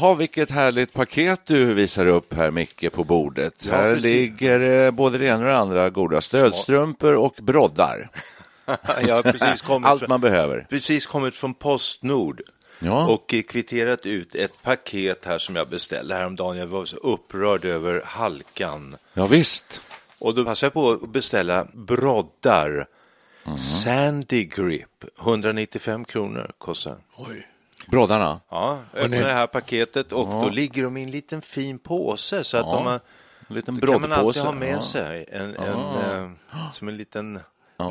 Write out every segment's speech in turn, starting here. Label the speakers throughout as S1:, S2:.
S1: Jaha, vilket härligt paket du visar upp här, Micke, på bordet.
S2: Ja,
S1: här
S2: precis.
S1: ligger eh, både det ena och det andra goda stödstrumpor och broddar.
S2: Jag har precis kommit,
S1: Allt man behöver.
S2: precis kommit från Postnord
S1: Ja.
S2: och eh, kvitterat ut ett paket här som jag beställde häromdagen. Jag var så upprörd över halkan.
S1: Ja, visst.
S2: Och då passade jag på att beställa broddar.
S1: Mhm.
S2: Sandy Grip, 195 kronor kostar.
S3: Oj.
S1: Broddarna.
S2: Ja, öppnar det här paketet och då ligger de i en liten fin påse så att
S1: Ja,
S2: de har,
S1: En liten
S2: då kan man alltid ha med
S1: Ja.
S2: sig en, en, eh, som en liten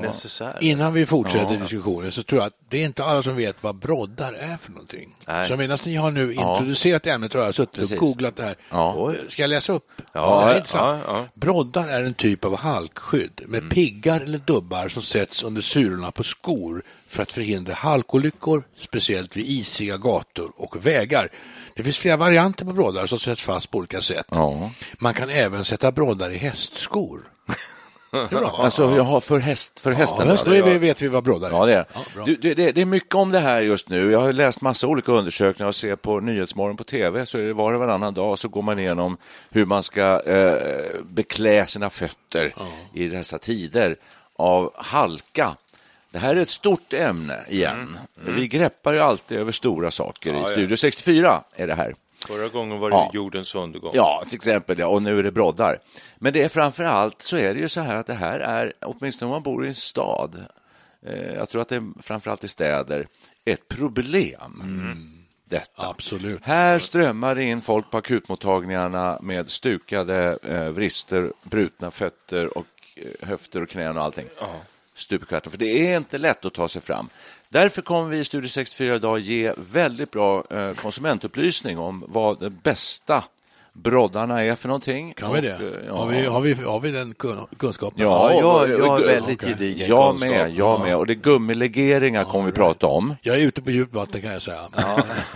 S2: necessär.
S3: Innan vi fortsätter diskussionen så tror jag att det är inte alla som vet vad broddar är för någonting.
S2: Nej.
S3: Så medan ni har nu introducerat ämnet så har jag suttit
S1: Precis.
S3: och googlat det här.
S1: Ja.
S3: Ska jag läsa upp?
S2: Ja, ja, ja.
S3: Broddar är en typ av halkskydd med
S1: Mm.
S3: piggar eller dubbar som sätts under sulorna på skor för att förhindra halkolyckor, speciellt vid isiga gator och vägar. Det finns flera varianter på broddar som sätts fast på olika sätt.
S1: Ja.
S3: Man kan även sätta broddar i hästskor. Bra.
S1: Alltså, jag har för, häst, för hästen.
S3: Ja, då vi- vet vi vad broddar är.
S1: Ja, det är
S3: Ja,
S1: du, det, det. Är mycket om det här just nu. Jag har läst massa olika undersökningar och ser på Nyhetsmorgon på tv så är det var och varannan dag så går man igenom hur man ska eh, beklä sina fötter i dessa tider av halka. Det här är ett stort ämne igen. Vi greppar ju alltid över stora saker i Studio 64 är det här.
S2: Förra gången var det
S1: Ja.
S2: jordens undergång.
S1: Ja, till exempel, ja, och nu är det broddar. Men det är framför allt så är det ju så här att det här är, åtminstone om man bor i en stad, eh, jag tror att det är framför allt i städer, ett problem. Detta.
S3: Absolut.
S1: Här strömmar det in folk på akutmottagningarna med stukade eh, vrister, brutna fötter och eh, höfter och knän och allting. Stup i kvarten, för det är inte lätt att ta sig fram. Därför kommer vi i Studio 64 idag ge väldigt bra eh, konsumentupplysning om vad den bästa broddarna är för någonting.
S3: Kan vi det?
S1: eh, ja.
S3: Har, vi, har, vi, har vi den kun- kunskapen?
S1: Ja,
S2: Ja, jag, jag har väldigt
S3: okej.
S2: gedigen
S1: Jag
S2: kunskap.
S1: med, jag med. Och det är gummilegeringar kommer vi prata om.
S3: Jag är ute på djupt vatten kan jag säga.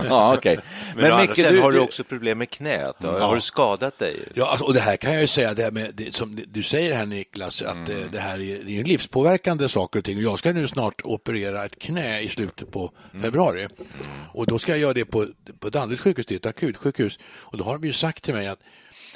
S1: Ja, okej.
S2: Men, å andra sidan har du också problem med knät. Då. Har du skadat dig?
S3: Ja, alltså, och det här kan jag ju säga, det här med, det, som du säger här Niklas, att
S1: Mm.
S3: eh, det här är, det är ju livspåverkande saker och ting. Och jag ska nu snart operera ett knä i slutet på
S1: Mm.
S3: februari. Och då ska jag göra det på, på Danderyds sjukhus, det är ett akutsjukhus. Och då har de ju sagt till mig att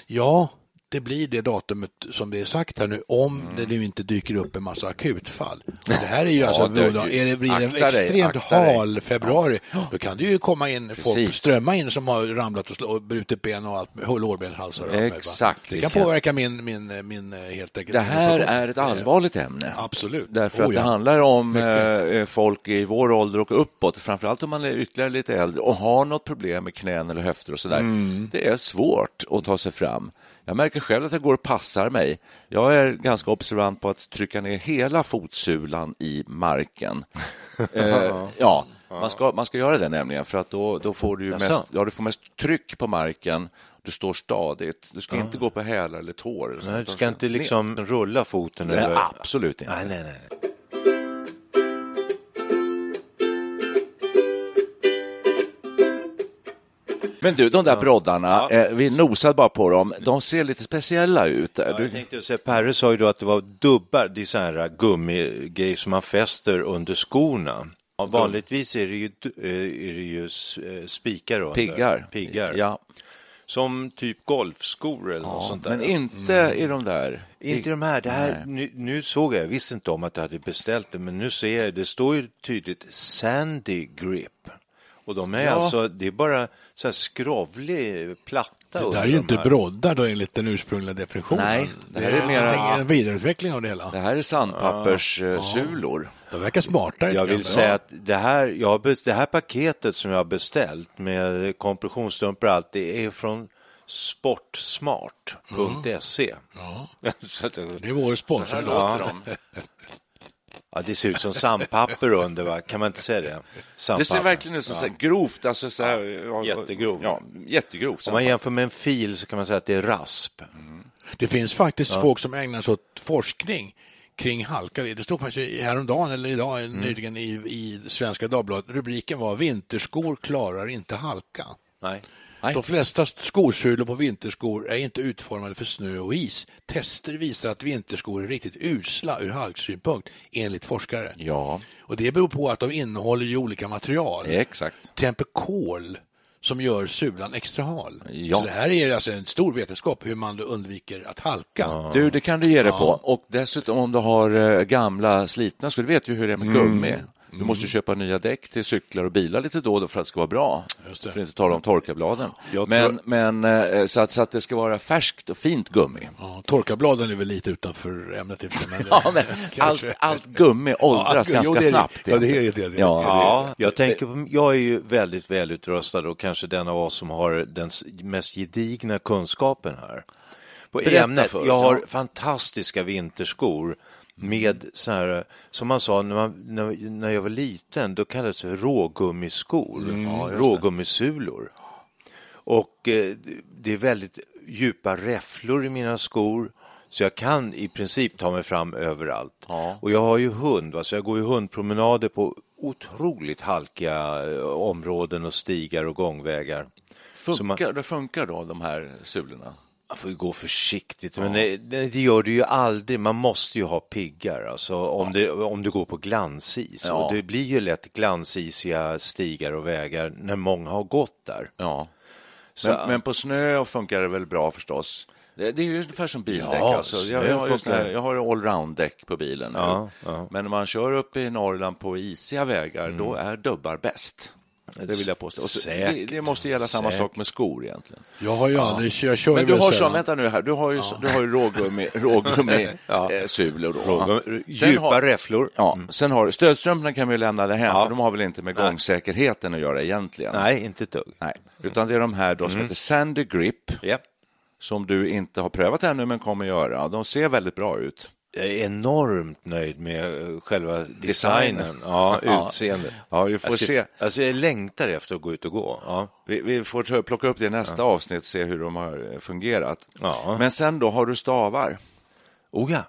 S3: ja, det blir det datumet som det är sagt här nu, om det nu inte dyker upp en massa akutfall. Och det här är ju alltså,
S1: det är
S3: det blir det en extremt
S1: dig.
S3: hal februari, då kan det ju komma in folk,
S1: Precis.
S3: strömma in som har ramlat och, slå, och brutit ben och allt, lårbenshalsar och?
S1: Exakt.
S3: Det kan påverka min, min, min eh, helt enkelt.
S1: Det här är ett allvarligt ämne.
S3: Absolut.
S1: Därför
S3: Oh,
S1: att det
S3: ja.
S1: handlar om
S3: Mycket.
S1: eh, folk i vår ålder och uppåt, framförallt om man är ytterligare lite äldre och har något problem med knän eller höfter och sådär.
S3: Mm.
S1: Det är svårt att ta sig fram. Jag märker själv att jag går och passar mig. Jag är ganska observant på att trycka ner hela fotsulan i marken. eh, ja, man ska, man ska göra det nämligen för att då, då får du ju
S2: Jaså?
S1: mest, ja, du får mest tryck på marken. Du står stadigt. Du ska inte gå på hälar eller tår. eller
S2: Nej,
S1: sånt.
S2: du ska inte liksom rulla foten
S1: Nej,
S2: över...
S1: absolut inte.
S2: Nej, nej, nej.
S1: Men du, de där broddarna,
S2: Ja.
S1: eh, vi nosade bara på dem. De ser lite speciella ut.
S2: Ja, jag tänkte säga, Perre sa ju då att det var dubbar, det är så här gummigrejer som man fäster under skorna. Ja, vanligtvis är det ju, eh, är det ju eh, spikar under.
S1: piggar.
S2: piggar.
S1: Ja.
S2: Som typ golfskor eller något sånt där.
S1: Men inte i de där.
S2: Inte de här. Det här nu, nu såg jag, jag visste inte om att du hade beställt det, men nu ser jag, det står ju tydligt Sandy Grip. Och de är
S1: Ja.
S2: alltså, det är bara så här skrovlig platta.
S3: Det där är ju
S2: de
S3: inte
S2: här.
S3: broddar då enligt den ursprungliga definitionen.
S1: Nej, det
S3: det
S1: här är
S3: är
S1: mera-
S3: en vidareutveckling av det hela.
S1: Det här är sandpapperssulor.
S3: De verkar smartare.
S2: Jag vill
S3: Ja.
S2: säga att det här, jag det här paketet som jag har beställt med kompressionsstrumpor och allt, det är från sportsmart.se. Så att jag-
S3: Det är vår sponsor. då.
S2: Ja. Ja, det ser ut som sandpapper under, va? kan man inte säga det?
S1: Det
S2: Sandpapper.
S1: ser verkligen ut som så här grovt. Alltså så här, ja,
S2: Jättegrov.
S1: Ja, jättegrovt.
S2: Om man jämför med en fil så kan man säga att det är rasp.
S3: Det finns faktiskt folk som ägnar sig åt forskning kring halka. Det stod faktiskt i- häromdagen eller idag
S2: Mm.
S3: nyligen i, i Svenska Dagbladet. Rubriken var Vinterskor klarar inte halka.
S2: Nej.
S3: De flesta skosulor på vinterskor är inte utformade för snö och is. Tester visar att vinterskor är riktigt usla ur halksynpunkt enligt forskare.
S1: Ja,
S3: Och det beror på att de innehåller ju olika material.
S1: exakt.
S3: Till exempel kol som gör sulan extra hal.
S1: Ja.
S3: Så det här är alltså en stor vetenskap hur man undviker att halka.
S1: Du, det kan du ge dig på. Och dessutom om du har eh, gamla slitna skor, du vet ju hur det är med
S3: Mm.
S1: gummi. Du måste köpa nya däck till cyklar och bilar lite då och då för att det ska vara bra.
S3: Just det.
S1: För att inte tala om torkarbladen.
S2: Jag
S1: Men,
S2: tror-
S1: men eh, så, att, så att det ska vara färskt och fint gummi.
S3: Ja, torkarbladen är väl lite utanför ämnet men-
S1: Ja, men allt, allt gummi åldras
S3: Ja, jo,
S1: ganska
S3: det är det.
S1: snabbt.
S3: Ja, det är det. det, är
S1: Ja.
S2: Ja, jag tänker på, jag är ju väldigt välutrustad och kanske den av oss som har den mest gedigna kunskapen här. På
S1: Berätta
S2: ämnet,
S1: för
S2: jag har fantastiska vinterskor med så här, som man sa när, man, när, när jag var liten, då kallades det rågummiskor,
S1: Mm.
S2: rågummisulor. Och eh, det är väldigt djupa räfflor i mina skor. Så jag kan i princip ta mig fram överallt.
S1: Ja.
S2: Och jag har ju hund, va? så jag går ju hundpromenader på otroligt halkiga eh, områden och stigar och gångvägar. Så man-
S1: Funkar, det funkar då, de här sulorna?
S2: Man får ju gå försiktigt, men det, det gör det ju aldrig. Man måste ju ha piggar, alltså, om, det, om du går på glansis.
S1: Ja.
S2: Och det blir ju lätt glansisiga stigar och vägar när många har gått där.
S1: Ja.
S2: Så-
S1: Men, men på snö funkar det väl bra förstås? Det, det är ju ungefär som bildäck.
S2: Ja,
S1: alltså. jag, jag, har här- jag har allround-däck på bilen.
S2: Ja, ja.
S1: Men när man kör upp i Norrland på isiga vägar,
S2: Mm.
S1: då är dubbar bäst. Det vill jag påstå. Och så, det, det måste gälla samma
S2: Säkert.
S1: sak med skor egentligen.
S3: Jag har ju aldrig, jag kör
S1: Men du har så, vänta nu här, du har ju, du har ju rågummi, rågummi
S2: Ja.
S1: eh, sulor då. Sen
S2: djupa
S1: har-
S2: räfflor.
S1: Ja, sen har stödstrumporna kan vi lämna därhän,
S2: Ja.
S1: för de har väl inte med gångsäkerheten att göra egentligen.
S2: Nej, inte ett dugg.
S1: Nej. Utan det är de här då som heter Sandy Grip,
S2: Ja.
S1: som du inte har prövat ännu men kommer göra. De ser väldigt bra ut.
S2: Jag är enormt nöjd med eh, själva designen, ja,
S1: Ja.
S2: utseendet.
S1: Ja, vi får
S2: alltså,
S1: se.
S2: Alltså, jag längtar efter att gå ut och gå. Ja.
S1: Vi, vi får plocka upp det i nästa avsnitt och se hur de har eh, fungerat.
S2: Ja.
S1: Men sen då, har du stavar?
S2: Oh ja.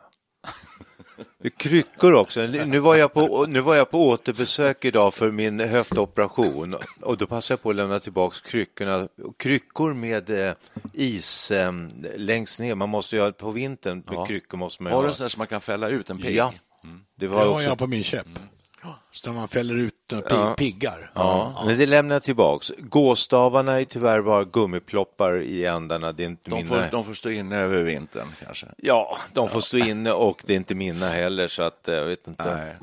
S2: Kryckor också. Nu var, jag på, nu var jag på återbesök idag för min höftoperation och då passade jag på att lämna tillbaka kryckorna. Kryckor med eh, is eh, längst ner. Man måste ju ha på vintern med
S1: Ja.
S2: kryckor måste man
S1: Har du
S2: ha.
S1: en sån där som man kan fälla ut en pigg?
S2: Ja, det
S3: Det
S2: var
S3: har
S2: också
S3: jag på min käpp. Så när man fäller ut några pig, piggar.
S2: Ja, men det lämnar jag tillbaks. Gåstavarna är tyvärr bara gummiploppar i ändarna. Det är inte
S1: De
S2: mina.
S1: får, de får stå inne över vintern kanske?
S2: Ja, de får stå inne och det är inte mina heller så att eh, jag vet inte.
S1: Nej.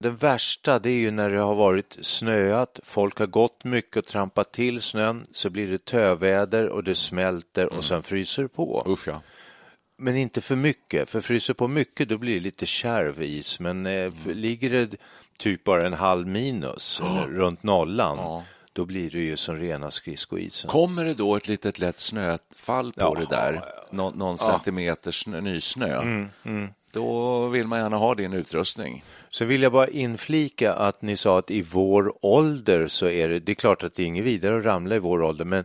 S2: Det värsta det är ju när det har varit snöat, folk har gått mycket och trampat till snön, så blir det töväder och det smälter och sen fryser det på.
S1: Usch ja.
S2: Men inte för mycket, för fryser på mycket då blir det lite kärv is. Men eh, f- ligger det typ bara en halv minus, eller runt nollan,
S1: Ja.
S2: då blir det ju som rena skridskoisen.
S1: Kommer det då ett litet lätt snöfall på
S2: Ja.
S1: det där, Nå, någon centimeter snö, nysnö,
S2: Mm,
S1: då vill man gärna ha din utrustning.
S2: Så vill jag bara inflika att ni sa att i vår ålder så är det, det är klart att det är inget vidare att ramla i vår ålder, men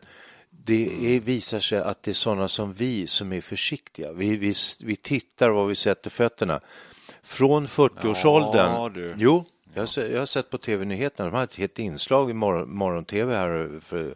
S2: det är, visar sig att det är sådana som vi som är försiktiga. Vi, vi, vi tittar var vi sätter fötterna. Från 40-årsåldern.
S1: Ja, du.
S2: Jo, jag jag har sett på tv-nyheterna, de hade ett helt inslag i morgon, morgon-tv här för,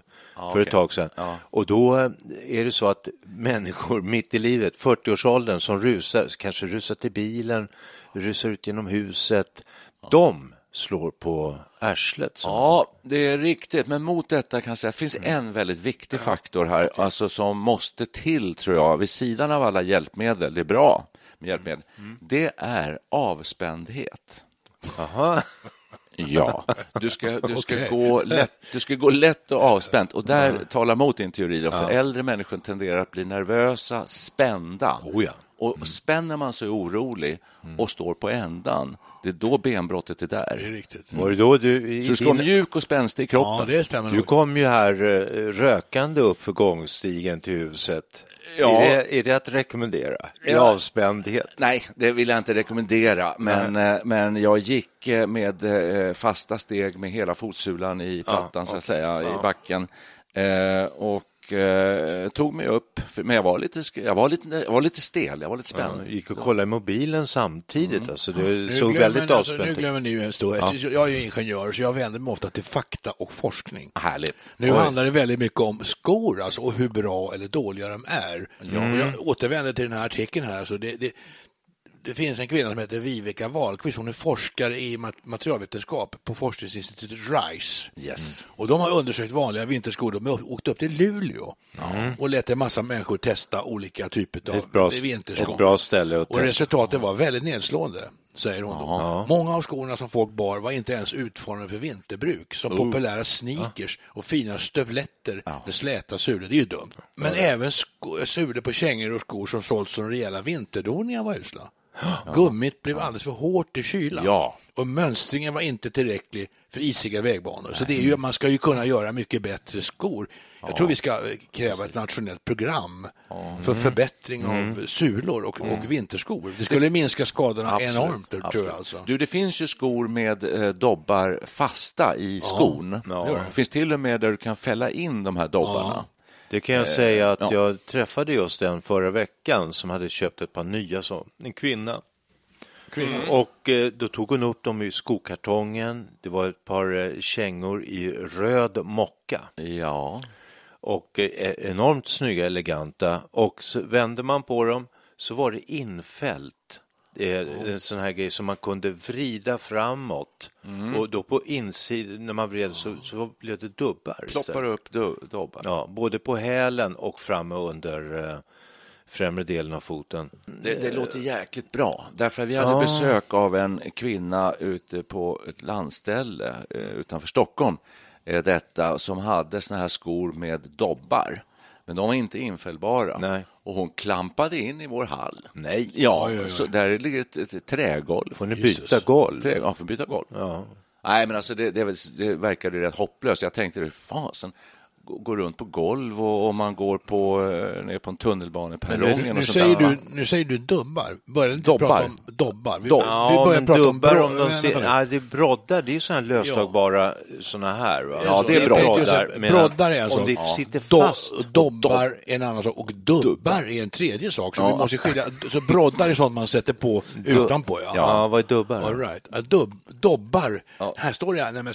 S2: för ett tag sedan.
S1: Ja.
S2: Och då eh, är det så att människor mitt i livet, 40-årsåldern, som rusar, kanske rusar till bilen, rusar ut genom huset, de slår på arslet.
S1: Ja, det är riktigt. Men mot detta kan jag säga, finns en väldigt viktig faktor här, alltså som måste till, tror jag, vid sidan av alla hjälpmedel. Det är bra med hjälpmedel. Det är avspändhet.
S2: Aha.
S1: Ja, du ska, du, ska
S3: Okej.
S1: gå lätt, du ska gå lätt och avspänt. Och där talar mot din teori. Då, för äldre människor tenderar att bli nervösa, spända.
S2: Oh ja.
S1: Och spänner man sig orolig och står på ändan, det är då benbrottet är
S3: Det är
S1: där.
S3: riktigt.
S2: Var det då du... i
S1: Så du ska vara
S2: din-
S1: mjuk och spänstig i
S3: Ja,
S1: kroppen.
S3: det stämmer
S2: Du kom ju här eh, rökande upp för gångstigen till huset.
S1: Ja.
S2: Är, det, är det att rekommendera? I
S1: Ja.
S2: avspändhet?
S1: Nej, det vill jag inte rekommendera, men, eh, men jag gick eh, med fasta steg med hela fotsulan i plattan, så att säga, i backen. Eh, och eh, tog mig upp, men jag var, lite, jag, var lite, jag var lite stel, jag var lite
S2: Ja,
S1: spänd.
S2: gick och kollade i mobilen samtidigt. Alltså, det
S3: Nu
S2: såg
S3: glömmer
S2: väldigt
S3: alltså, Nu
S2: avspänt ut.
S3: glömmer ni en stor. Jag är ju ingenjör så jag vänder mig ofta till fakta och forskning.
S1: Härligt.
S3: Nu handlar det väldigt mycket om skor alltså, och hur bra eller dåliga de är. Och jag återvänder till den här artikeln här. Alltså det, det, det finns en kvinna som heter Viveka Wahlqvist. Hon är forskare i mat- materialvetenskap på forskningsinstitutet RISE.
S1: Yes.
S3: Och de har undersökt vanliga vinterskor. De har åkt upp till Luleå och lät en massa människor testa olika typer av
S2: Ett bra,
S3: vinterskor.
S2: ett bra ställe att
S3: Och
S2: testa.
S3: resultatet var väldigt nedslående, säger hon. Då. Många av skorna som folk bar var inte ens utformade för vinterbruk, som populära sneakers och fina stövletter med släta sulor. Det är ju dumt. Men även sulor på kängor och skor som sålts som rejäla vinterdoningar var usla. Gummit blev alldeles för hårt i kylan.
S1: Ja.
S3: Och mönstringen var inte tillräcklig för isiga vägbanor. Så det är ju, man ska ju kunna göra mycket bättre skor. Jag tror vi ska eh, kräva ett nationellt program för förbättring av sulor och, och vinterskor. Det skulle minska skadorna enormt, tror
S1: absolut.
S3: jag. Alltså.
S1: Du, det finns ju skor med eh, dobbar fasta i skon.
S2: Ja.
S1: Det finns till och med där du kan fälla in de här dobbarna.
S2: Det kan jag säga att
S1: ja.
S2: jag träffade just den förra veckan som hade köpt ett par nya, så, en kvinna. Och eh, då tog hon upp dem i skokartongen. Det var ett par eh, kängor i röd mocka.
S1: Ja.
S2: och eh, enormt snygga, eleganta. Och så vände man på dem så var det infällt. Är en sån här grej som man kunde vrida framåt. Och då på insidan, när man vred så, så blev det dubbar.
S1: Ploppar upp dobbar.
S2: Ja, både på hälen och framme under eh, främre delen av foten.
S1: Det, det låter jäkligt bra. Därför att vi hade besök av en kvinna ute på ett landställe eh, utanför Stockholm. Eh, detta som hade såna här skor med dobbar. Men de var inte infällbara.
S2: Nej.
S1: Och hon klampade in i vår hall.
S2: Nej.
S1: Ja,
S3: Oj, oj, oj.
S1: så där ligger ett, ett trägolv.
S2: Får ni
S3: Jesus.
S2: byta golv?
S1: Trä, ja, får byta golv.
S2: Ja.
S1: Nej, men alltså det, det, det verkade rätt hopplöst. Jag tänkte, fasen, gå, gå runt på golv och om man går på, eh, ner på en tunnelbaneperrong.
S3: Nu,
S1: och
S3: nu,
S1: sånt
S3: säger
S1: där,
S3: du, nu säger du dubbar. Börjar inte
S1: Dobbar.
S3: prata om dobbar? Vi,
S1: Dobb.
S3: vi
S2: Ja,
S3: börjar
S2: men
S3: prata om
S2: dubbar
S3: bro-
S2: om de ser,
S3: nu.
S2: ja, det är broddar, det är sådana här löstagbara såna här. Va?
S1: Ja, det är broddar,
S3: broddar är alltså...
S2: Om det
S3: Ja.
S2: sitter
S3: Do-
S2: fast.
S3: Dobbar är en annan sak och dubbar är en tredje sak. Så vi måste skilja. Så broddar är sånt man sätter på utanpå. Ja.
S2: Ja, vad är dubbar?
S3: All right. Ja, Dubb, dobbar. Här står det. Nej, men,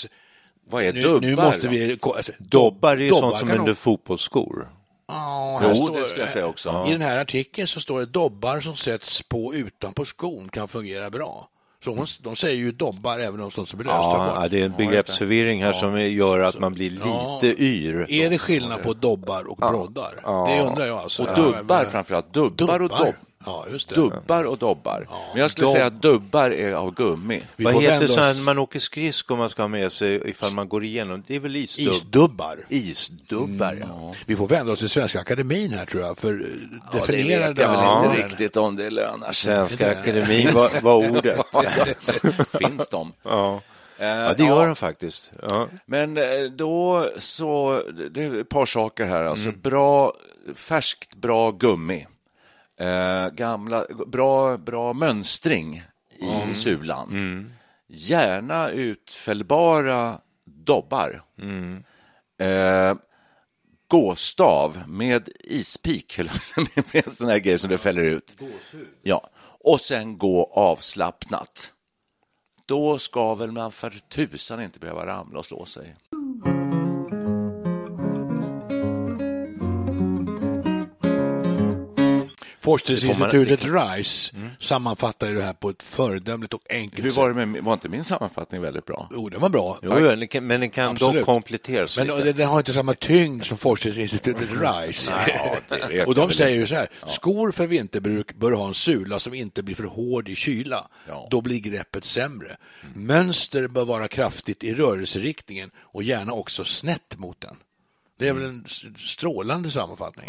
S1: Vad är
S3: nu,
S1: dubbar?
S3: nu måste vi... Alltså,
S2: Dobbar är ju
S3: dobbar
S2: sånt som under fotbollsskor.
S3: Ja, här
S1: Jo,
S3: står,
S1: det skulle jag säga också.
S3: I den här artikeln så står det dobbar som sätts på utanpå skon kan fungera bra. Så hon, de säger ju dobbar även om sånt som är löst.
S2: Ja, ja, det är en begreppsförvirring här som gör att man blir
S3: Ja.
S2: lite yr.
S3: Är det skillnad på dobbar och broddar? Det undrar jag alltså.
S1: Och
S3: Ja,
S1: dubbar
S3: men-
S1: framförallt. Dubbar, och dobb.
S3: Ja, just det.
S1: Dubbar och dobbar. Men jag skulle
S2: Dobb.
S1: säga att dubbar är av gummi.
S3: Vi
S2: Vad heter så här när man åker skridskor man ska ha med sig ifall man går igenom? Det är väl isdubb?
S3: Isdubbar.
S2: Isdubbar, ja.
S3: Vi får vända oss till Svenska Akademin här tror jag, för eh,
S1: Ja, det vet jag väl
S3: Ja.
S1: inte riktigt om det lönar sig.
S2: Svenska akademin var, var ordet.
S1: Finns de?
S2: Ja.
S1: Eh,
S2: ja, det gör de faktiskt. Ja.
S1: Men eh, då så, det är ett par saker här. Alltså bra, färskt bra gummi. Eh, gamla, bra, bra mönstring i sulan. Gärna utfällbara dobbar. Eh, gåstav med ispik, med en sån här grej som det fäller ut. Ja, och sen gå avslappnat. Då ska väl man för tusan inte behöva ramla och slå sig.
S3: Forskningsinstitutet RISE sammanfattar ju det här på ett föredömligt och enkelt
S1: Hur
S3: sätt.
S1: var det med, var inte min sammanfattning väldigt bra?
S3: Jo, den var bra.
S2: Jo, men den kan- men den kan
S3: Absolut.
S2: dock kompletteras
S3: Men
S2: lite.
S3: den, har inte samma tyngd som Forskningsinstitutet RISE.
S1: det vet
S3: och de säger ju så här, skor för vinterbruk bör ha en sula som inte blir för hård i kyla.
S1: Ja.
S3: Då blir greppet sämre. Mönster bör vara kraftigt i rörelseriktningen och gärna också snett mot den. Det är väl en strålande sammanfattning.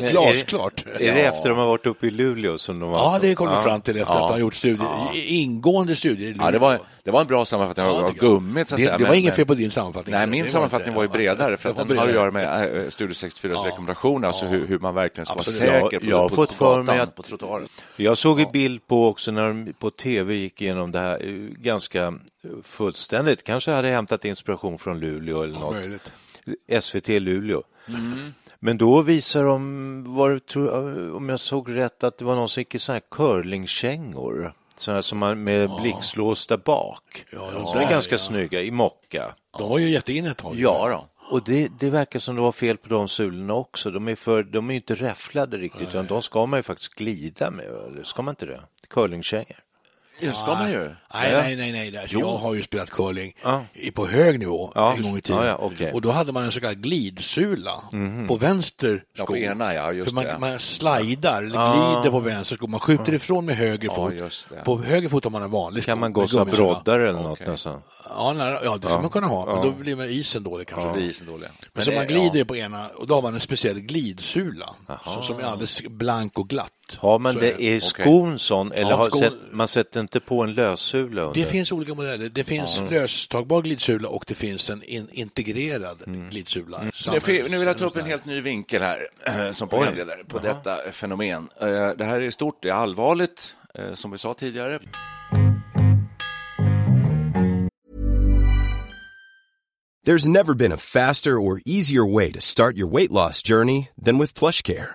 S3: Glasklart.
S2: Är det, är det efter de har varit uppe i Luleå som de har...
S3: Ja, det kom de fram till efter
S1: Ja.
S3: att de gjort studier, ingående studier i
S1: Ja, det, var, det var en bra sammanfattning
S3: Ja,
S1: av gummit. Så att
S3: det,
S1: säga.
S3: det var
S1: men-
S3: inget fel på din sammanfattning.
S1: Nej, min sammanfattning
S3: inte-
S1: var ju bredare för att den har att göra
S3: bredare.
S1: med äh, Studie 64
S3: Ja.
S1: rekommendation, alltså hur, hur man verkligen ska
S3: Absolut.
S1: vara
S2: Ja,
S1: säker på,
S2: jag har
S1: på,
S2: fått för mig att-
S1: på.
S2: Jag såg en bild på också när de på tv gick igenom det här eh, ganska eh, fullständigt. Kanske hade hämtat inspiration från Luleå eller något.
S3: Möjligt.
S2: SVT Luleå.
S3: Mm.
S2: Men då visar de, var jag, om jag såg rätt, att det var någon som gick i såna här curlingkängor. Sådana som man med blixtlås där bak.
S3: Ja,
S2: de
S3: de
S2: är
S3: där,
S2: ganska
S3: ja.
S2: snygga, i mocka.
S3: De var ju jätteinne ett tag.
S1: Ja, då.
S2: Och det, det verkar som det var fel på de sulorna också. De är, för, de är inte räfflade riktigt, utan de ska man ju faktiskt glida med. Eller ska man inte det? Curlingkängor.
S1: Det ska man ju.
S3: Nej,
S2: Ja.
S3: nej, nej, nej. Alltså, jag har ju spelat curling
S2: Ja.
S3: på hög nivå
S2: Ja,
S3: en gång i tiden.
S2: ja, ja, okej.
S3: Och då hade man en så kallad glidsula på vänster
S1: Ja,
S3: sko.
S1: på ena, ja, just
S3: För man,
S1: det.
S3: man slidar, eller glider på vänster sko. Man skjuter ifrån med höger
S1: Ja,
S3: fot. På höger fot har man en vanlig sko.
S2: Kan man
S3: med
S2: gossa broddar eller något
S1: Okej.
S2: nästan?
S3: Ja, nära, ja, det skulle man kunna ha. Men då blir man isen dålig kanske.
S1: Så blir isen dålig.
S3: Men så
S1: det-
S3: man glider på ena och då har man en speciell glidsula så, som är alldeles blank och glatt.
S2: Har man det, är
S1: Okej.
S2: skon sån eller
S3: Ja,
S2: har
S3: skon-
S2: sett, man sätter inte på en lössula under?
S3: Det finns olika modeller. Det finns löstagbar glidsula och det finns en in integrerad glidsula.
S1: Nu fi- Nu vill jag ta upp en helt ny vinkel här som programledare på detta fenomen. Eh, Det här är stort, det är allvarligt, eh, som vi sa tidigare.
S4: There's never been a faster or easier way to start your weight loss journey than with PlushCare.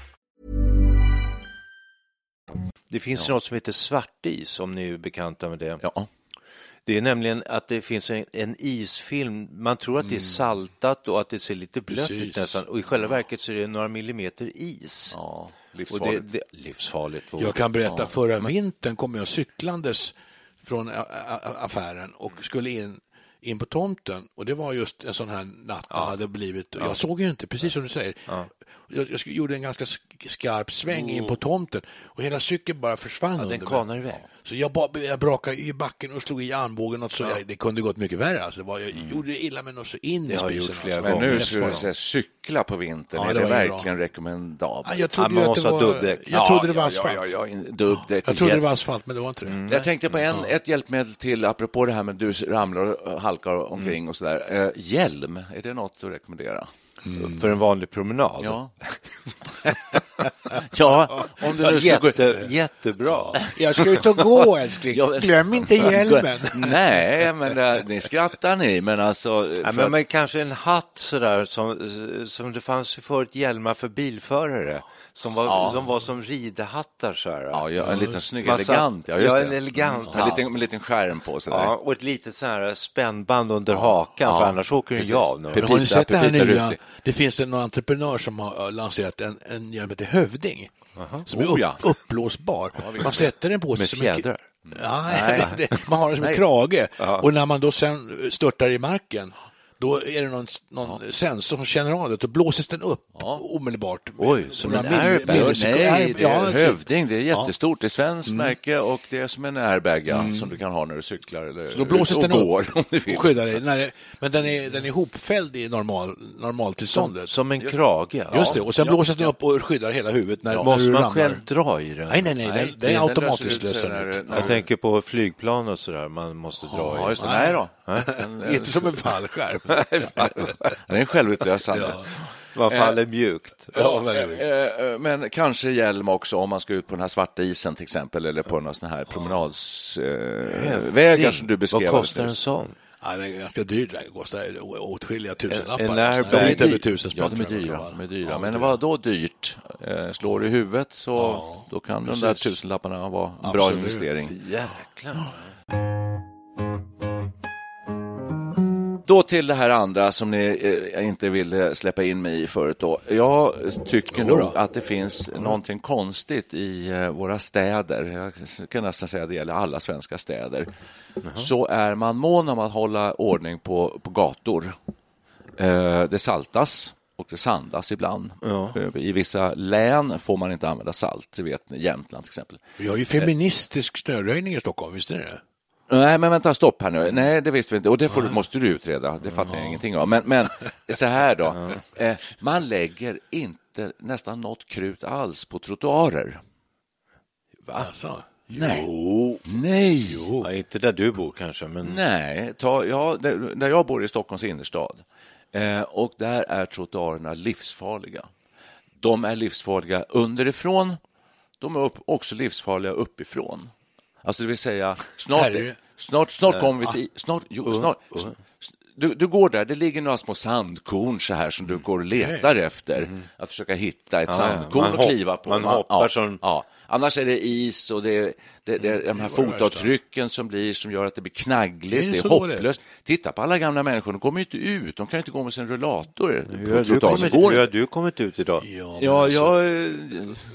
S2: Det finns något som heter svartis, om ni är bekanta med det.
S1: Ja.
S2: Det är nämligen att det finns en, en isfilm. Man tror att det är saltat och att det ser lite blött ut
S3: Precis.
S2: nästan. Och i själva verket så är det några millimeter is.
S1: Ja,
S2: och det,
S1: livsfarligt.
S2: det, livsfarligt.
S3: Jag kan berätta, förra vintern kom jag cyklandes från affären och skulle in, in på tomten och det var just en sån här natt det hade blivit. Jag såg ju inte, precis som du säger. Jag, jag gjorde en ganska sk- skarp sväng in på tomten och hela cykeln bara försvann
S2: Ja, den kanar iväg.
S3: Så jag, ba, jag brakade i backen och slog i armbågen och så jag, det kunde gått mycket värre. Alltså. Det var, jag gjorde illa men också in
S2: Det
S3: i
S2: har
S3: spisen.
S2: gjort flera
S3: alltså.
S1: Men nu skulle du säga cykla på vintern,
S3: Ja,
S1: är
S3: det
S1: det, verkligen rekommendabelt?
S3: Ja, jag trodde
S2: man
S3: ju att
S2: måste
S3: det
S2: ha
S3: var,
S2: dubbdäck.
S3: Jag trodde det var asfalt.
S1: Ja, ja, ja, dubbdäck.
S3: Jag trodde det var asfalt, men det var inte det.
S1: Jag tänkte på en, ett hjälpmedel till, apropå det här med du ramlar och halkar omkring
S3: Mm.
S1: och sådär. Eh, hjälm, är det något att rekommendera?
S2: För en vanlig promenad.
S1: Ja. ja, om du nu skulle gå...
S2: Jätte, jättebra.
S3: Jag ska ut och gå, älskling. Glöm inte hjälmen.
S1: Nej, men äh, ni skrattar ni, men alltså...
S2: Ja,
S1: för
S2: men, men kanske en hatt sådär som, som det fanns förut hjälmar för bilförare. Som var, som, var som ridhattar. Så här.
S1: Ja, ja, en liten snygg
S2: Massa-
S1: elegant. Ja, just
S2: ja, en elegant hatt.
S1: liten, med en liten skärm på. Så
S2: Ja, och ett litet så här spännband under hakan,
S1: Ja,
S2: för annars åker den ju av.
S3: Har ni sett det här nya? Det finns en entreprenör som har eh, lanserat en, en hjälm heter Hövding. Som är
S1: Oh,
S3: upp,
S1: ja.
S3: uppblåsbar. Man sätter den på sig
S2: Med
S3: som en-
S2: fjädrar?
S3: Nej, det, man har den som en krage. Och när man då sen störtar i marken då är det någon, någon sensor som känner av det och blåses den upp omedelbart.
S2: Oj, som en airbag.
S1: Nej, det är
S3: Ja, typ.
S1: Hövding. Det är jättestort. Det är svenskt märke och det är som en airbag ja, som du kan ha när du cyklar eller
S3: Så då blåses
S1: och
S3: den
S1: går.
S3: upp
S1: Om du vill.
S3: och skyddar dig. Det, men den är, den är hopfälld i normal, normaltillståndet.
S2: Som en krage.
S3: Just det, och sen blåses den upp och skyddar hela huvudet när,
S2: Måste man
S3: ramlar.
S2: själv dra i den?
S3: Nej, nej, nej, den, den
S1: det-
S3: är
S1: den
S3: automatiskt
S1: löser ut
S2: Jag tänker på flygplan och sådär, man måste dra
S1: Ja,
S2: i.
S1: just det. Nej då.
S3: Inte som en fallskärm.
S1: Den är självutlösande.
S2: Man faller mjukt.
S3: ja, väldigt.
S1: Eh, eh, Men kanske hjälm också om man ska ut på den här svarta isen till exempel eller på några sådana här promenadsvägar som du beskrev.
S2: Vad kostar en sån?
S3: Ja, den är ganska dyr. Den kostar åtskilliga tusenlappar.
S2: En
S3: är inte över tusen
S1: Ja,
S3: spänn.
S1: de är dyra. De är dyra.
S3: Ja,
S1: Men
S3: det
S1: vad då dyrt? Eh, Slår du i huvudet så då kan de där
S3: precis.
S1: tusenlapparna vara en bra
S3: Absolut.
S1: investering.
S2: Jäklar.
S1: Då till det här andra som ni eh, inte ville släppa in mig i förut. Då. Jag tycker nog att det finns någonting konstigt i eh, våra städer. Jag kan nästan säga att det gäller alla svenska städer. Så är man mån om att hålla ordning på, på gator. Eh, Det saltas och det sandas ibland. Eh, I vissa län får man inte använda salt, det vet ni, Jämtland till exempel.
S3: Vi har ju feministisk snöröjning i Stockholm, visst är det?
S1: Nej, men vänta, stopp här nu. Nej, det visste vi inte. Och det får, måste du utreda. Det fattar jag ingenting av. Men, men så här då. Eh, man lägger inte nästan något krut alls på trottoarer.
S3: Alltså.
S1: Nej. Nej.
S2: Ja, inte där du bor kanske, men
S1: Nej. Ta, ja, där, där jag bor i Stockholms innerstad. Eh, och där är trottoarerna livsfarliga. De är livsfarliga underifrån. De är upp, också livsfarliga uppifrån. Alltså det vill säga, snart, snart, snart kommer vi till... Snart, jo, snart, du, du går där, det ligger några små sandkorn så här som du går och letar efter. Att försöka hitta ett
S2: ja.
S1: sandkorn och
S2: hopp-
S1: kliva på.
S2: man hoppar
S1: ja,
S2: som-
S1: ja. Annars är det is och det, det, det är de här
S3: det
S1: fotavtrycken som blir som gör att det blir
S3: Är
S1: knaggligt,
S3: det
S1: det är
S3: så dåligt?
S1: hopplöst. Titta på alla gamla människor, de kommer ju inte ut. De kan ju inte gå med sin rullator
S2: hur har, du kommit, hur har du kommit ut idag?
S1: Ja, jag eh,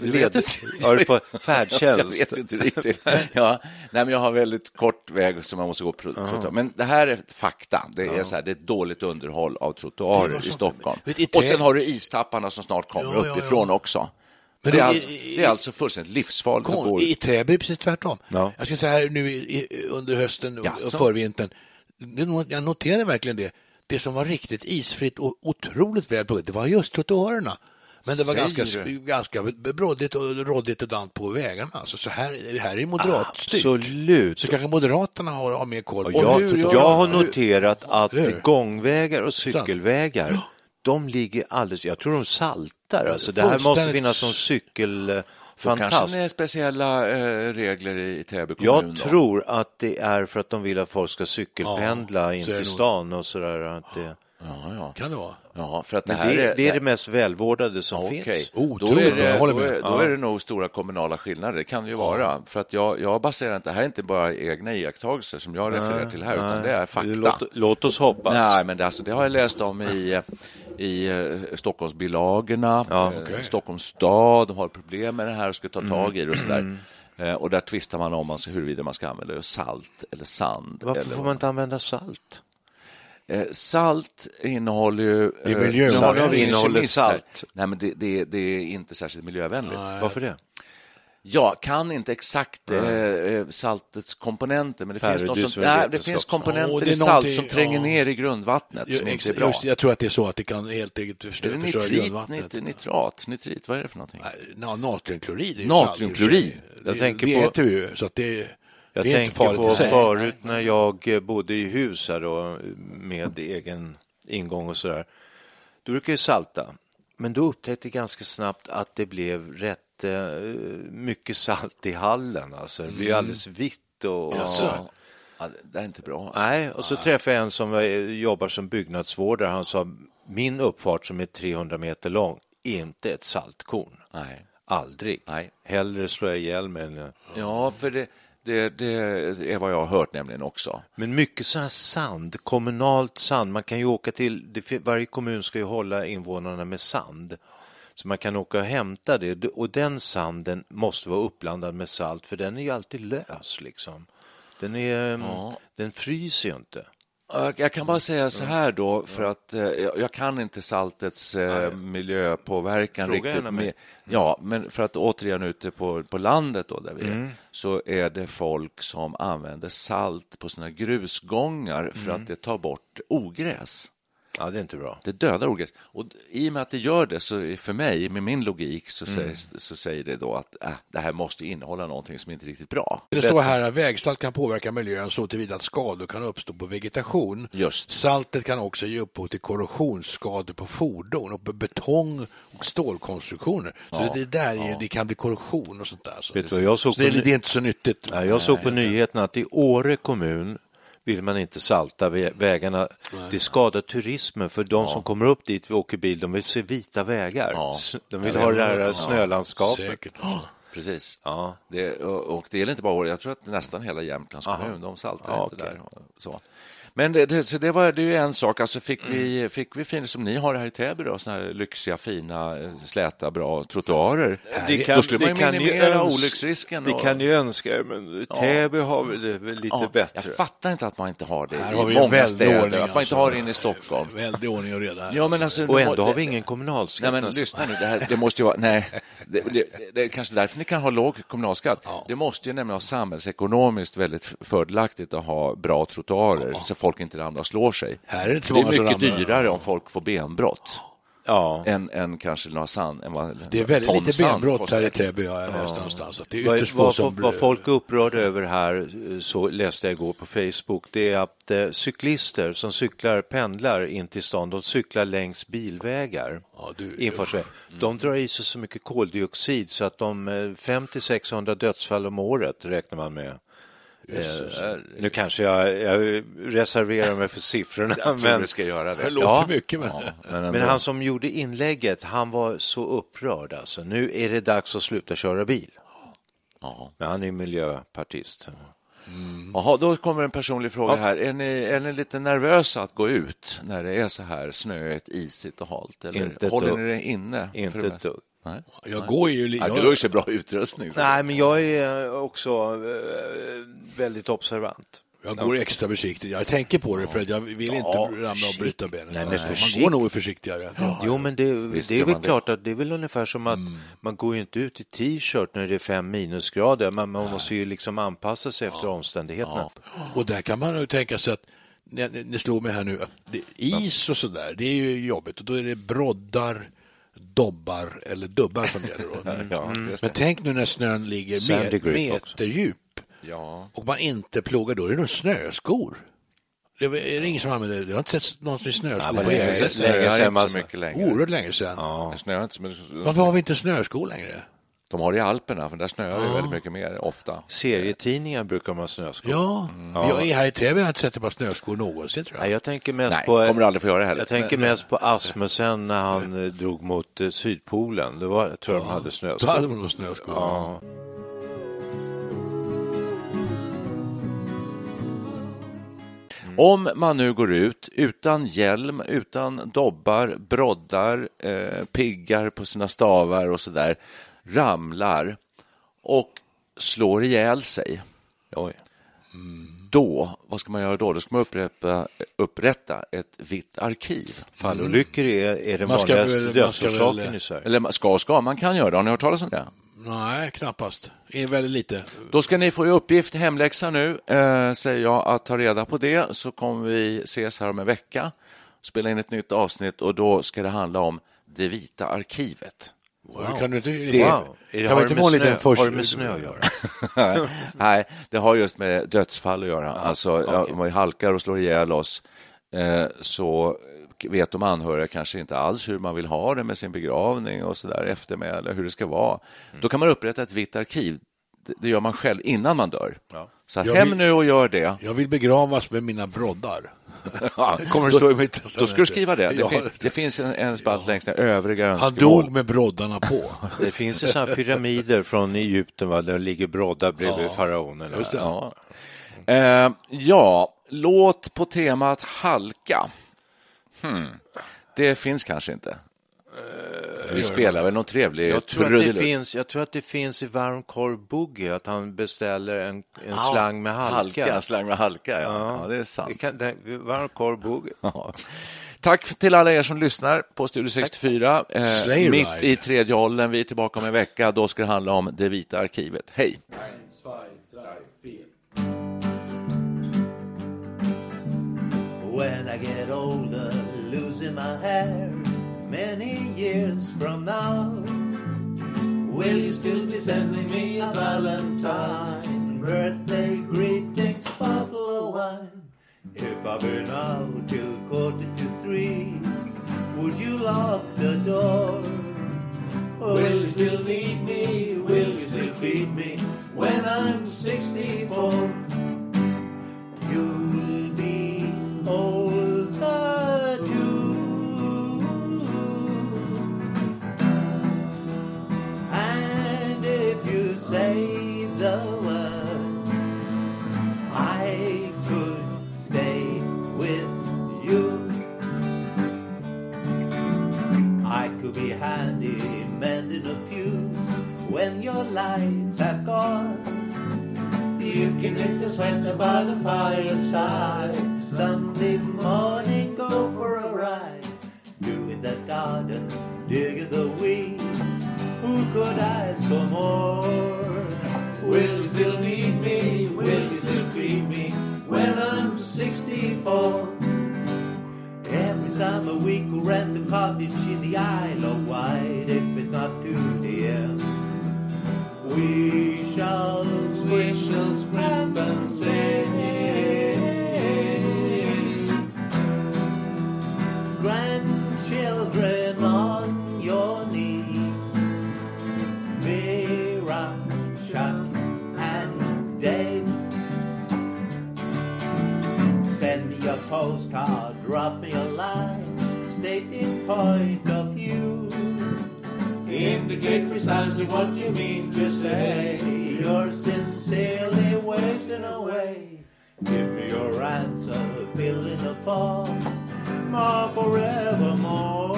S1: vet
S2: Led, har du på
S1: Jag
S2: färdtjänst?
S1: vet inte riktigt. Ja, nej, men jag har väldigt kort väg som man måste gå på trottoar. Men det här är fakta. Det är, så här, det är ett dåligt underhåll av
S3: Det
S1: trottoarer i Stockholm. Och sen har du istapparna som snart kommer
S3: Ja, ja, ja.
S1: uppifrån också.
S3: Men
S1: det, är alltså, det är alltså fullständigt livsfarligt att gå
S3: I Täby är det precis tvärtom.
S2: Ja.
S3: Jag ska säga här nu i, under hösten och
S1: Jaså?
S3: förvintern. Jag noterade verkligen det. Det som var riktigt isfritt och otroligt väl pluggat, det var just trottoarerna. Men det var
S1: Säger
S3: ganska,
S1: du?
S3: ganska brådigt och råddigt och dant på vägarna. Alltså, så här, här är moderatstyrt.
S2: Absolut.
S3: Så kanske Moderaterna har, har mer koll på
S2: jag,
S3: hur
S2: jag,
S3: gör
S2: har noterat att
S3: hur?
S2: gångvägar och cykelvägar, de ligger alldeles... Jag tror de saltar. Alltså, det här måste finnas som cykel...
S1: Då kanske det är speciella eh, regler i Täby kommun.
S2: Jag
S1: då.
S2: tror att det är för att de vill att folk ska cykelpendla in
S3: är det
S2: till stan och sådär. Att det,
S1: Ja, ja.
S3: Kan det vara?
S1: ja, för att det här
S2: det, det är det mest välvårdade som
S1: Okej,
S2: finns.
S1: då,
S3: Otroligt
S1: är det, då,
S3: med.
S1: är, då är det nog stora kommunala skillnader. Det kan det ju vara. För att jag, jag baserar inte, det här är inte bara egna iakttagelser som jag refererar till här, utan det är fakta.
S2: Låt, låt oss hoppas.
S1: Nej, men det, alltså, det har jag läst om i, i eh, Stockholmsbilagorna,
S2: Ja,
S1: eh,
S3: okej.
S1: Stockholms stad, de har problem med det här och ska ta
S2: Mm.
S1: tag i det och sådär. Eh, och där tvistar man om alltså, huruvida man ska använda salt eller sand.
S2: Varför
S1: eller
S2: får man inte använda salt?
S1: Salt innehåller ju...
S3: Det är miljö-
S1: nu har
S2: Salt
S1: vi ingen
S2: innehåller
S1: kemist här.
S2: salt.
S1: Nej, men det, det, det är inte särskilt miljövänligt.
S2: Varför det?
S1: Jag kan inte exakt eh, eh, saltets komponenter, men det
S2: Per,
S1: finns, något som, nej, det finns
S3: Ja,
S1: komponenter
S3: och det
S1: i salt som tränger
S3: ja.
S1: ner i grundvattnet som inte är bra.
S3: Just, jag tror att det är så att det kan helt enkelt förstöra,
S1: nitrit,
S3: grundvattnet.
S1: nit, nitrat, nitrit, vad är det för någonting?
S3: Nej, na- Natriumklorid
S1: Natriumklorid.
S2: Jag
S3: Det-
S2: tänker
S3: det
S2: på-
S3: äter vi ju, så att det,
S2: Jag
S3: det är inte
S2: tänker
S3: farligt
S2: på
S3: i sig.
S2: förut när jag eh, bodde i hus här då, med egen ingång och sådär. Då brukar jag salta. Men då upptäckte jag ganska snabbt att det blev rätt eh, mycket salt i hallen. Alltså. Det blev alldeles vitt och...
S1: Ja.
S2: Ja.
S1: Ja, det- är inte bra. Alltså.
S2: Nej, och så träffade jag en som eh, jobbar som byggnadsvårdare. Han sa min uppfart som är 300 meter lång, inte ett saltkorn.
S1: Nej.
S2: Aldrig.
S1: Nej.
S2: Hellre slå ihjäl mig än...
S1: Ja, för det, det, det är vad jag har hört nämligen också.
S2: Men mycket sån här sand, kommunalt sand. Man kan ju åka till, det, varje kommun ska ju hålla invånarna med sand. Så man kan åka och hämta det och den sanden måste vara uppblandad med salt för den är ju alltid lös liksom. Den, är, den fryser ju inte.
S1: Jag kan bara säga så här då, för att eh, jag kan inte saltets eh, miljöpåverkan
S2: Fråga
S1: riktigt. Med, ja, men för att återigen ute på, på landet då, där vi
S2: Mm.
S1: är, så är det folk som använder salt på sina grusgångar för
S2: Mm.
S1: att det tar bort ogräs.
S2: Ja, det är inte bra.
S1: Det dödar ogräs. Och I och med att det gör det, så för mig, med min logik, så,
S2: Mm.
S1: sägs, så säger det då att äh, det här måste innehålla någonting som inte är riktigt bra.
S3: Det står här att vägsalt kan påverka miljön så tillvida att skador kan uppstå på vegetation.
S1: Just.
S3: Saltet kan också ge upphov till korrosionsskador på fordon och på betong och stålkonstruktioner. Så det, det där är, ju- det kan bli korrosion och sånt där. Så,
S2: Vet du vad jag såg
S3: så det, är, det inte så nyttigt.
S2: Ja, jag såg på nyheterna att i Åre kommun vill man inte salta vä- vägarna. Det skadar turismen för de som kommer upp dit och åker bil, de vill se vita vägar.
S1: Ja.
S2: De vill ha det här snölandskapet.
S3: Säkert.
S1: Precis.
S2: Ja.
S1: Det, och, och det gäller inte bara Åre, jag tror att nästan hela Jämtlands kommun, de saltar
S2: Ja,
S1: inte
S2: okej.
S1: där. Så. Men det, det, så det var det är ju en sak. Alltså fick, vi, fick vi fint som ni har här i Täby, då, såna här lyxiga, fina, eh, släta, bra trottoarer?
S2: Det kan-
S1: då skulle man
S2: det
S1: ju
S2: kan ju
S1: minimera
S2: öns-
S1: olycksrisken.
S2: Vi
S1: och-
S2: kan ju önska, men Täby har väl det lite
S1: ja,
S2: bättre.
S1: Jag fattar inte att man inte har det
S3: Här
S1: i
S3: har vi
S1: många städer,
S3: ordning,
S1: att man inte
S3: alltså.
S1: har det inne i Stockholm.
S3: Väldig ordning och reda här.
S1: Ja, men alltså,
S2: Och ändå
S1: det-
S2: har vi ingen kommunalskatt.
S1: Nej, men
S2: nästan.
S1: lyssna nu. Det, här, det måste ju vara... Nej, det, det, det är kanske därför ni kan ha låg kommunalskatt. Det måste ju nämligen vara samhällsekonomiskt väldigt fördelaktigt att ha bra trottoarer så folk inte ramlar och slår sig.
S3: Här är det
S1: det är mycket dyrare om folk får benbrott
S2: Ja.
S1: än, än kanske några sand. Än vad,
S3: Det är väldigt lite benbrott här i Täby har jag läst någonstans. Att det är
S2: Vad,
S3: ytterst få
S2: vad,
S3: som...
S2: vad folk är upprörda över här, eh, så läste jag igår på Facebook, det är att eh, cyklister som cyklar, pendlar in till stan, de cyklar längs bilvägar,
S3: Ja, du-
S2: infartsväg. De drar i sig så mycket koldioxid så att de eh, 500-600 dödsfall om året räknar man med. Eh, nu kanske jag, jag reserverar mig för siffrorna,
S1: Jag tror
S2: men,
S1: du ska göra
S3: Det
S1: det.
S3: låter
S2: Ja.
S3: mycket, men...
S1: Men, ändå.
S2: men han som gjorde inlägget, han var så upprörd alltså. Nu är det dags att sluta köra bil.
S1: Ja.
S2: Men han är miljöpartist.
S1: Jaha, då kommer en personlig fråga här. Är ni, är ni lite nervösa att gå ut när det är så här snöigt, isigt och halt? Eller
S2: Inte
S1: håller
S2: dugg.
S1: ni det inne?
S2: Inte ett dugg.
S1: Nej.
S3: Jag går ju... li-
S1: Ja,
S3: jag-
S1: du har ju så bra utrustning. så-
S2: Nej, men jag är också eh, väldigt observant.
S3: Jag går extra försiktigt. Jag tänker på det för att jag vill inte
S2: Ja,
S3: ramla och bryta benet.
S2: Nej, men
S3: man går nog försiktigare. Ja.
S2: Jo, men det,
S1: Visst
S2: det är väl
S1: det.
S2: klart att det är väl ungefär som att man går ju inte ut i t-shirt när det är fem minusgrader. Man, man måste ju liksom anpassa sig efter omständigheterna.
S3: Och där kan man ju tänka sig att ni, ni- ni slår mig här nu, att det, is och sådär, det är ju jobbigt och då är det broddar, dobbar eller dubbar som gäller då.
S1: Ja, just
S3: Men tänk nu när snön ligger
S2: Sandy
S3: met,
S2: grip också.
S3: meter djup
S1: Ja.
S3: och man inte plogar, då är det nog snöskor. Det är det ingen som använder det? Jag har inte sett någon som är snöskor
S2: men
S3: på
S2: det är
S3: länge.
S2: länge sedan
S1: inte
S2: man-
S1: så mycket längre.
S3: Oerhört länge sedan.
S1: Det snöar inte så mycket.
S3: Varför har vi inte snöskor längre?
S1: De har det i Alperna, för där snöar det väldigt mycket mer ofta.
S2: Serietidningar brukar man ha snöskor.
S3: Ja, jag är här i Täby har jag inte sett ett par snöskor någonsin tror
S2: Nej,
S3: jag.
S2: jag tänker mest
S1: Nej,
S2: på...
S1: kommer du aldrig få göra heller.
S2: Jag tänker mest på Asmussen när han eh, drog mot eh, Sydpolen. Det var, jag tror de hade
S3: Då
S2: snöskor.
S3: hade man nog snöskor.
S2: Ja.
S1: Om man nu går ut utan hjälm, utan dobbar, broddar, eh, piggar på sina stavar och så där, ramlar och slår ihjäl sig,
S2: Oj.
S1: då, vad ska man göra då? Då ska man upprätta, upprätta ett vitt arkiv.
S2: Fallolyckor är, är den vanligaste dödsorsaken i Sverige.
S1: Eller ska och ska, man kan göra det. Har ni hört talas om det?
S3: Nej, knappast. Är väldigt lite.
S1: Då ska ni få i uppgift, hemläxa nu, eh, säger jag, att ta reda på det. Så kommer vi ses här om en vecka, spela in ett nytt avsnitt och då ska det handla om det vita arkivet.
S3: Wow. Kan du inte,
S2: Det, wow. Det,
S3: kan
S2: har,
S3: man
S2: det
S3: inte
S2: med
S3: få en
S2: snö,
S3: liten först...
S2: har det med snö att göra?
S1: Nej, det har just med dödsfall att göra. alltså, ja, om vi halkar och slår ihjäl oss eh, så vet de anhöriga kanske inte alls hur man vill ha det med sin begravning och så där eftermäle, hur det ska vara. Då kan man upprätta ett vitt arkiv. Det, gör man själv innan man dör. Så
S3: Jag
S1: hem
S3: vill-
S1: nu och gör det.
S3: Jag vill begravas med mina broddar. Kommer det stå i mitt testamente.
S1: Då ska du skriva det. Det,
S3: Ja.
S1: fin, det finns en, en spalt längst ner, övriga
S3: Han
S1: önskemål.
S3: dog med broddarna på.
S2: Det finns ju sådana pyramider från Egypten, va? där det ligger broddar bredvid faraonerna.
S3: Just det.
S1: Ja. Eh, ja, låt på temat halka. Hmm. Det finns kanske inte. Vi spelar väl någon trevlig
S2: Jag tror, att det finns, jag tror att det finns i Varm korv boogie att han beställer en, en slang med halka.
S1: halka. En slang med halka, ja. ja. det är sant.
S2: Det kan, det, varm korv boogie.
S1: Ja. Tack till alla er som lyssnar på Studio 64. Eh, mitt i tredje åldern. Vi är tillbaka om en vecka. Då ska det handla om det vita arkivet. Hej!
S5: When I get older, losing my hair many years from now, will you still be sending me a Valentine birthday greetings, bottle of wine? If I've been out till quarter to three, would you lock the door? Will you still need me? Will you still feed me when I'm 64? You'll say the word, I could stay with you. I could be handy mending a fuse when your lights have gone. You can knit the sweater by the fireside. Me a postcard, drop me a line, stating point of view. Indicate precisely what you mean to say. You're sincerely wasting away. Give me your answer, fill in the form, more forevermore.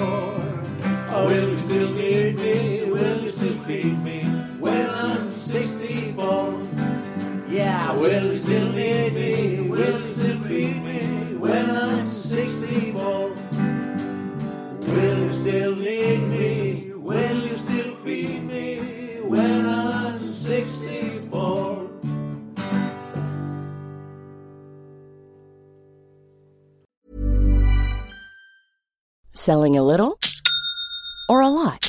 S5: Oh, will you still need me? Will you still feed me when I'm 64? Yeah, will you still need me? When I'm 64? Will you still need me? Will you still feed me when I'm 64?
S6: Selling a little or a lot?